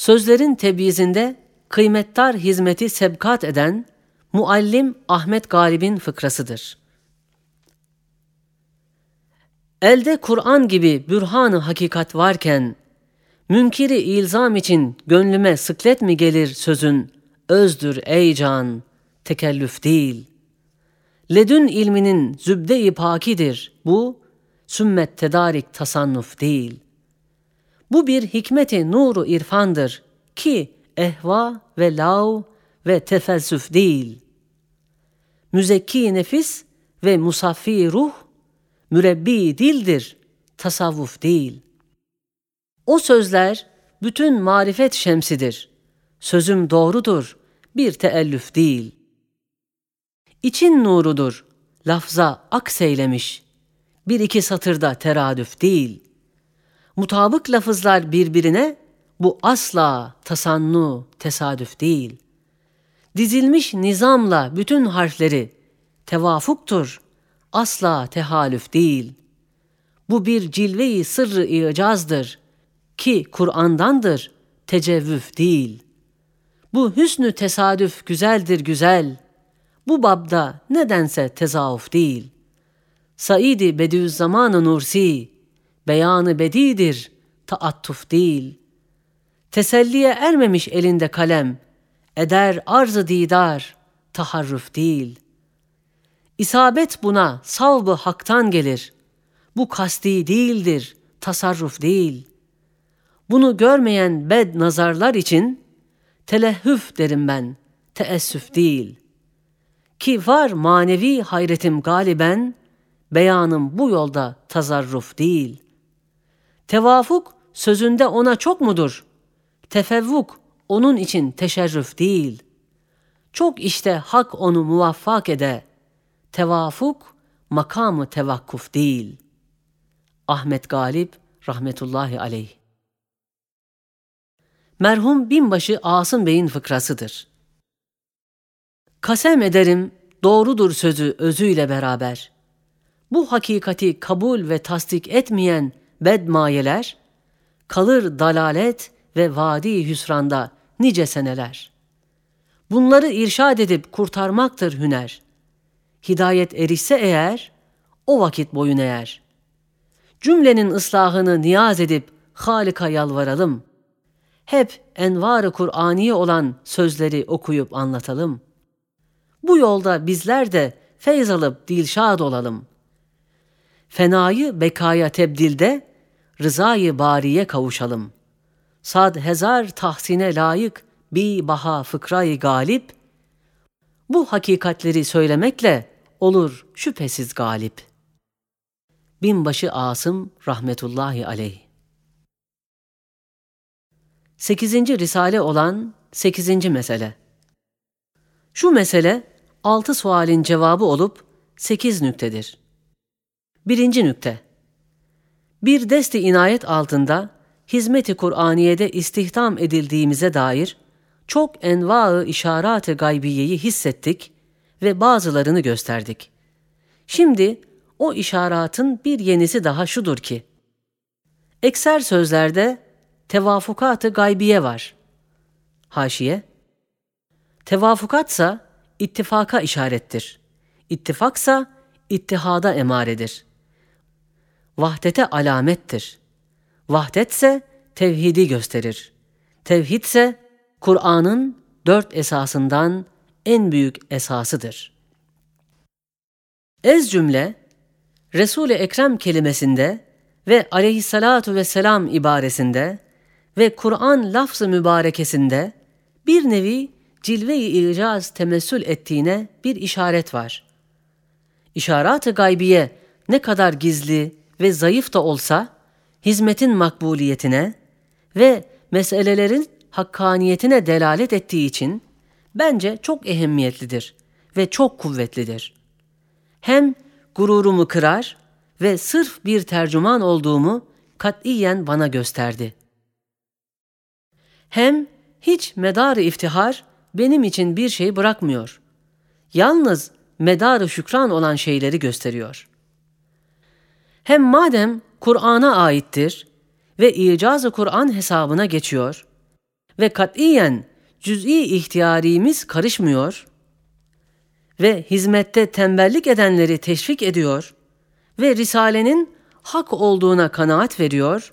Sözlerin tebyizinde kıymettar hizmeti sebkat eden Muallim Ahmet Galib'in fıkrasıdır. Elde Kur'an gibi bürhanı hakikat varken, münkiri ilzam için gönlüme sıklet mi gelir sözün, özdür ey can, tekellüf değil. Ledün ilminin zübde-i pakidir bu, sümmet tedarik tasannuf değil. Bu bir hikmeti nuru irfandır ki ehva ve lav ve tefelsüf değil. Müzekki nefis ve musaffi ruh, mürebbi dildir, tasavvuf değil. O sözler bütün marifet şemsidir. Sözüm doğrudur, bir teellüf değil. İçin nurudur, lafza akseylemiş. Bir iki satırda teradüf değil. Mutabık lafızlar birbirine, bu asla tasannu, tesadüf değil. Dizilmiş nizamla bütün harfleri, tevafuktur, asla tehalüf değil. Bu bir cilve-i sırrı icazdır ki Kur'an'dandır, tecevvüf değil. Bu hüsnü tesadüf güzeldir güzel. Bu babda nedense tezavuf değil. Saidi Bediüzzaman-ı Nursi, beyanı bedidir, taattuf değil. Teselliye ermemiş elinde kalem, eder arz-ı didar, taharruf değil. İsabet buna savbı haktan gelir. Bu kasti değildir, tasarruf değil. Bunu görmeyen bed nazarlar için telehüf derim ben, teessüf değil. Ki var manevi hayretim galiben, beyanım bu yolda tazarruf değil. Tevafuk sözünde ona çok mudur? Tefevvuk onun için teşerrüf değil. Çok işte hak onu muvaffak ede. Tevafuk makamı tevakkuf değil. Ahmet Galip rahmetullahi aleyh. Merhum binbaşı Asım Bey'in fıkrasıdır. Kasem ederim doğrudur sözü özüyle beraber. Bu hakikati kabul ve tasdik etmeyen bedmayeler, kalır dalalet ve vadi hüsranda nice seneler. Bunları irşad edip kurtarmaktır hüner. Hidayet erişse eğer, o vakit boyun eğer. Cümlenin ıslahını niyaz edip Halik'a yalvaralım. Hep envar-ı Kur'ani olan sözleri okuyup anlatalım. Bu yolda bizler de feyz alıp dilşad olalım. Fenayı bekaya tebdilde rızayı bariye kavuşalım.'' sad hezar tahsine layık bir baha fıkrayı galip, bu hakikatleri söylemekle olur şüphesiz galip. Binbaşı Asım rahmetullahi aleyh. Sekizinci risale olan sekizinci mesele. Şu mesele altı sualin cevabı olup sekiz nüktedir. Birinci nükte. Bir desti inayet altında hizmeti Kur'aniye'de istihdam edildiğimize dair çok enva-ı işaret-i gaybiyeyi hissettik ve bazılarını gösterdik. Şimdi o işaratın bir yenisi daha şudur ki, ekser sözlerde tevafukat-ı gaybiye var. Haşiye, tevafukatsa ittifaka işarettir. İttifaksa ittihada emaredir. Vahdete alamettir. Vahdetse tevhidi gösterir. Tevhidse Kur'an'ın dört esasından en büyük esasıdır. Ez cümle, Resul-i Ekrem kelimesinde ve aleyhissalatu vesselam ibaresinde ve Kur'an lafzı mübarekesinde bir nevi cilve-i icaz temessül ettiğine bir işaret var. İşarat-ı gaybiye ne kadar gizli ve zayıf da olsa, hizmetin makbuliyetine ve meselelerin hakkaniyetine delalet ettiği için bence çok ehemmiyetlidir ve çok kuvvetlidir. Hem gururumu kırar ve sırf bir tercüman olduğumu katiyen bana gösterdi. Hem hiç medar-ı iftihar benim için bir şey bırakmıyor. Yalnız medar-ı şükran olan şeyleri gösteriyor. Hem madem Kur'an'a aittir ve icaz-ı Kur'an hesabına geçiyor ve katiyen cüz'i ihtiyarimiz karışmıyor ve hizmette tembellik edenleri teşvik ediyor ve Risale'nin hak olduğuna kanaat veriyor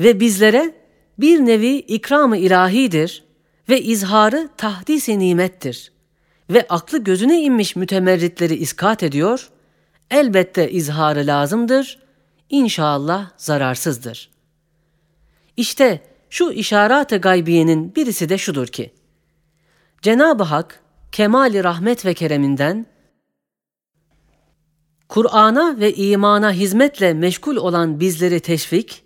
ve bizlere bir nevi ikram-ı ilahidir ve izharı tahdis-i nimettir ve aklı gözüne inmiş mütemerritleri iskat ediyor, elbette izharı lazımdır, inşallah zararsızdır. İşte şu işaret-ı gaybiyenin birisi de şudur ki, Cenab-ı Hak kemali rahmet ve kereminden Kur'an'a ve imana hizmetle meşgul olan bizleri teşvik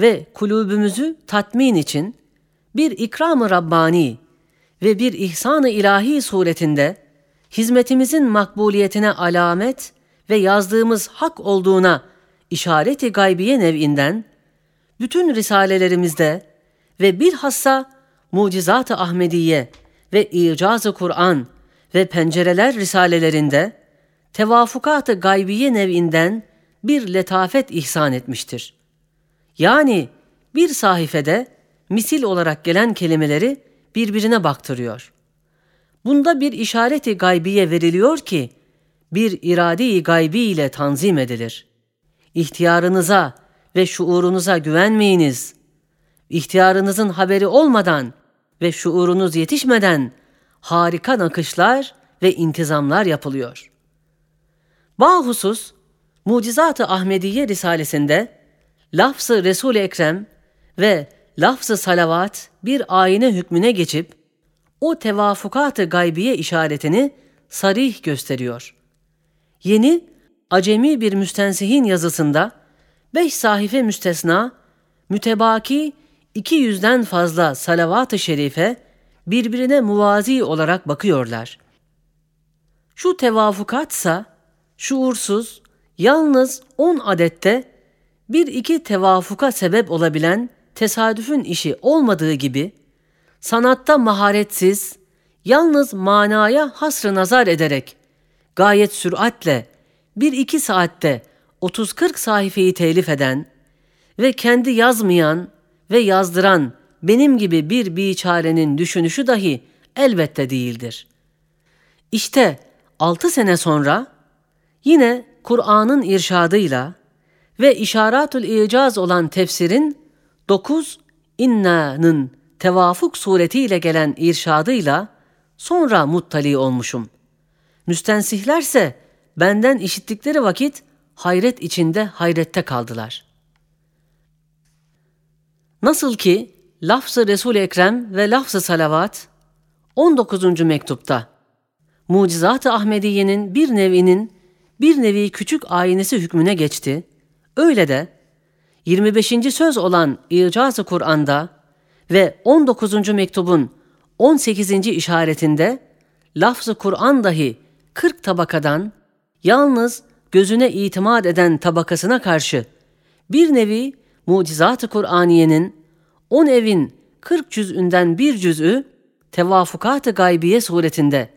ve kulübümüzü tatmin için bir ikram-ı Rabbani ve bir ihsan-ı ilahi suretinde hizmetimizin makbuliyetine alamet ve yazdığımız hak olduğuna işareti gaybiye nev'inden bütün risalelerimizde ve bilhassa Mucizat-ı Ahmediye ve İcaz-ı Kur'an ve Pencereler risalelerinde tevafukat-ı gaybiye nev'inden bir letafet ihsan etmiştir. Yani bir sahifede misil olarak gelen kelimeleri birbirine baktırıyor. Bunda bir işareti gaybiye veriliyor ki bir irade-i gaybi ile tanzim edilir. İhtiyarınıza ve şuurunuza güvenmeyiniz. İhtiyarınızın haberi olmadan ve şuurunuz yetişmeden harika nakışlar ve intizamlar yapılıyor. Bahusus Mucizat-ı Ahmediye Risalesinde lafz-ı Resul-i Ekrem ve lafz-ı salavat bir ayine hükmüne geçip o tevafukat-ı gaybiye işaretini sarih gösteriyor. Yeni, acemi bir müstensihin yazısında beş sahife müstesna, mütebaki iki yüzden fazla salavat-ı şerife birbirine muvazi olarak bakıyorlar. Şu tevafukatsa şuursuz, yalnız on adette bir iki tevafuka sebep olabilen tesadüfün işi olmadığı gibi, sanatta maharetsiz, yalnız manaya hasrı nazar ederek, gayet süratle, bir iki saatte 30-40 sayfayı telif eden ve kendi yazmayan ve yazdıran benim gibi bir biçarenin düşünüşü dahi elbette değildir. İşte altı sene sonra yine Kur'an'ın irşadıyla ve işaratül icaz olan tefsirin 9 inna'nın tevafuk suretiyle gelen irşadıyla sonra muttali olmuşum. Müstensihlerse benden işittikleri vakit hayret içinde hayrette kaldılar. Nasıl ki lafz-ı Resul-i Ekrem ve lafz-ı salavat 19. mektupta Mucizat-ı Ahmediye'nin bir nevinin bir nevi küçük aynesi hükmüne geçti. Öyle de 25. söz olan İcaz-ı Kur'an'da ve 19. mektubun 18. işaretinde lafz-ı Kur'an dahi 40 tabakadan yalnız gözüne itimat eden tabakasına karşı bir nevi mucizat-ı Kur'aniyenin on evin 40 cüz'ünden bir cüz'ü tevafukat-ı gaybiye suretinde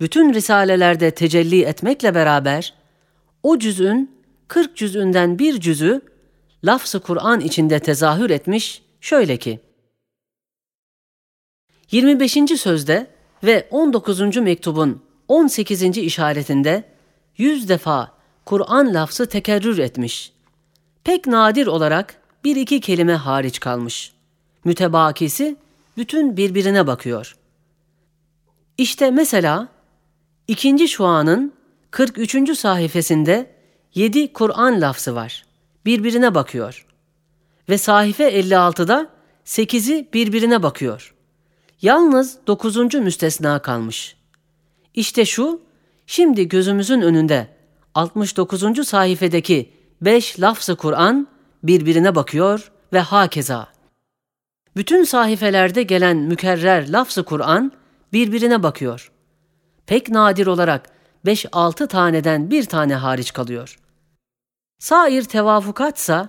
bütün risalelerde tecelli etmekle beraber o cüz'ün 40 cüz'ünden bir cüz'ü lafz-ı Kur'an içinde tezahür etmiş şöyle ki 25. sözde ve 19. mektubun 18. işaretinde yüz defa Kur'an lafzı tekerrür etmiş. Pek nadir olarak bir iki kelime hariç kalmış. Mütebakisi bütün birbirine bakıyor. İşte mesela ikinci şuanın 43. sayfasında yedi Kur'an lafzı var birbirine bakıyor. Ve sahife 56'da 8'i birbirine bakıyor. Yalnız 9. müstesna kalmış. İşte şu, şimdi gözümüzün önünde 69. sayfedeki 5 lafzı Kur'an birbirine bakıyor ve hakeza. Bütün sahifelerde gelen mükerrer lafzı Kur'an birbirine bakıyor. Pek nadir olarak 5-6 taneden bir tane hariç kalıyor. Sair tevafukatsa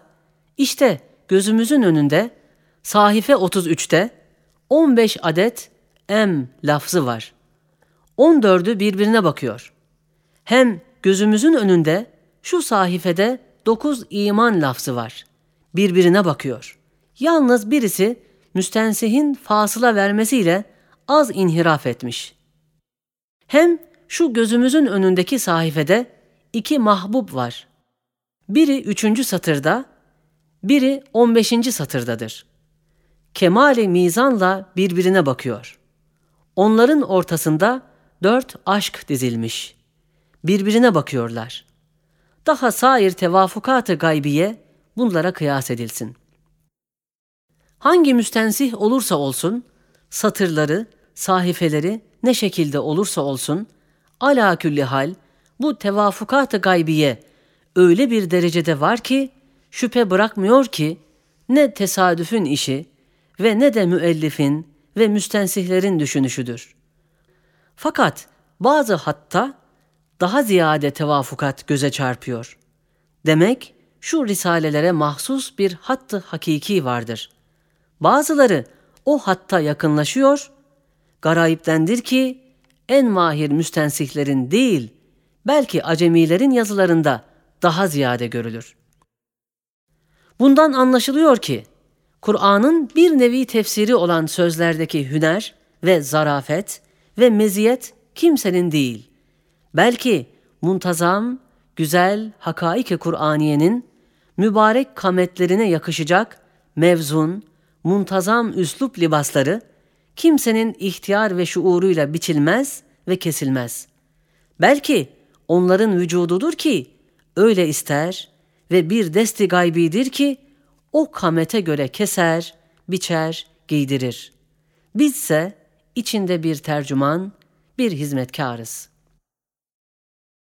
işte gözümüzün önünde sahife 33'te 15 adet em lafzı var. 14'ü birbirine bakıyor. Hem gözümüzün önünde şu sahifede 9 iman lafzı var. Birbirine bakıyor. Yalnız birisi müstensihin fasıla vermesiyle az inhiraf etmiş. Hem şu gözümüzün önündeki sahifede iki mahbub var. Biri üçüncü satırda, biri on beşinci satırdadır. Kemali mizanla birbirine bakıyor. Onların ortasında dört aşk dizilmiş. Birbirine bakıyorlar. Daha sair tevafukat-ı gaybiye bunlara kıyas edilsin. Hangi müstensih olursa olsun, satırları, sahifeleri ne şekilde olursa olsun, ala külli hal bu tevafukat-ı gaybiye öyle bir derecede var ki, şüphe bırakmıyor ki, ne tesadüfün işi ve ne de müellifin ve müstensihlerin düşünüşüdür. Fakat bazı hatta daha ziyade tevafukat göze çarpıyor. Demek şu risalelere mahsus bir hattı hakiki vardır. Bazıları o hatta yakınlaşıyor, garayiptendir ki en mahir müstensihlerin değil, belki acemilerin yazılarında daha ziyade görülür. Bundan anlaşılıyor ki, Kur'an'ın bir nevi tefsiri olan sözlerdeki hüner ve zarafet ve meziyet kimsenin değil. Belki muntazam, güzel hakaik-i Kur'aniyenin mübarek kametlerine yakışacak mevzun, muntazam üslup libasları kimsenin ihtiyar ve şuuruyla biçilmez ve kesilmez. Belki onların vücududur ki öyle ister ve bir desti gaybidir ki o kamete göre keser, biçer, giydirir. Bizse içinde bir tercüman, bir hizmetkarız.''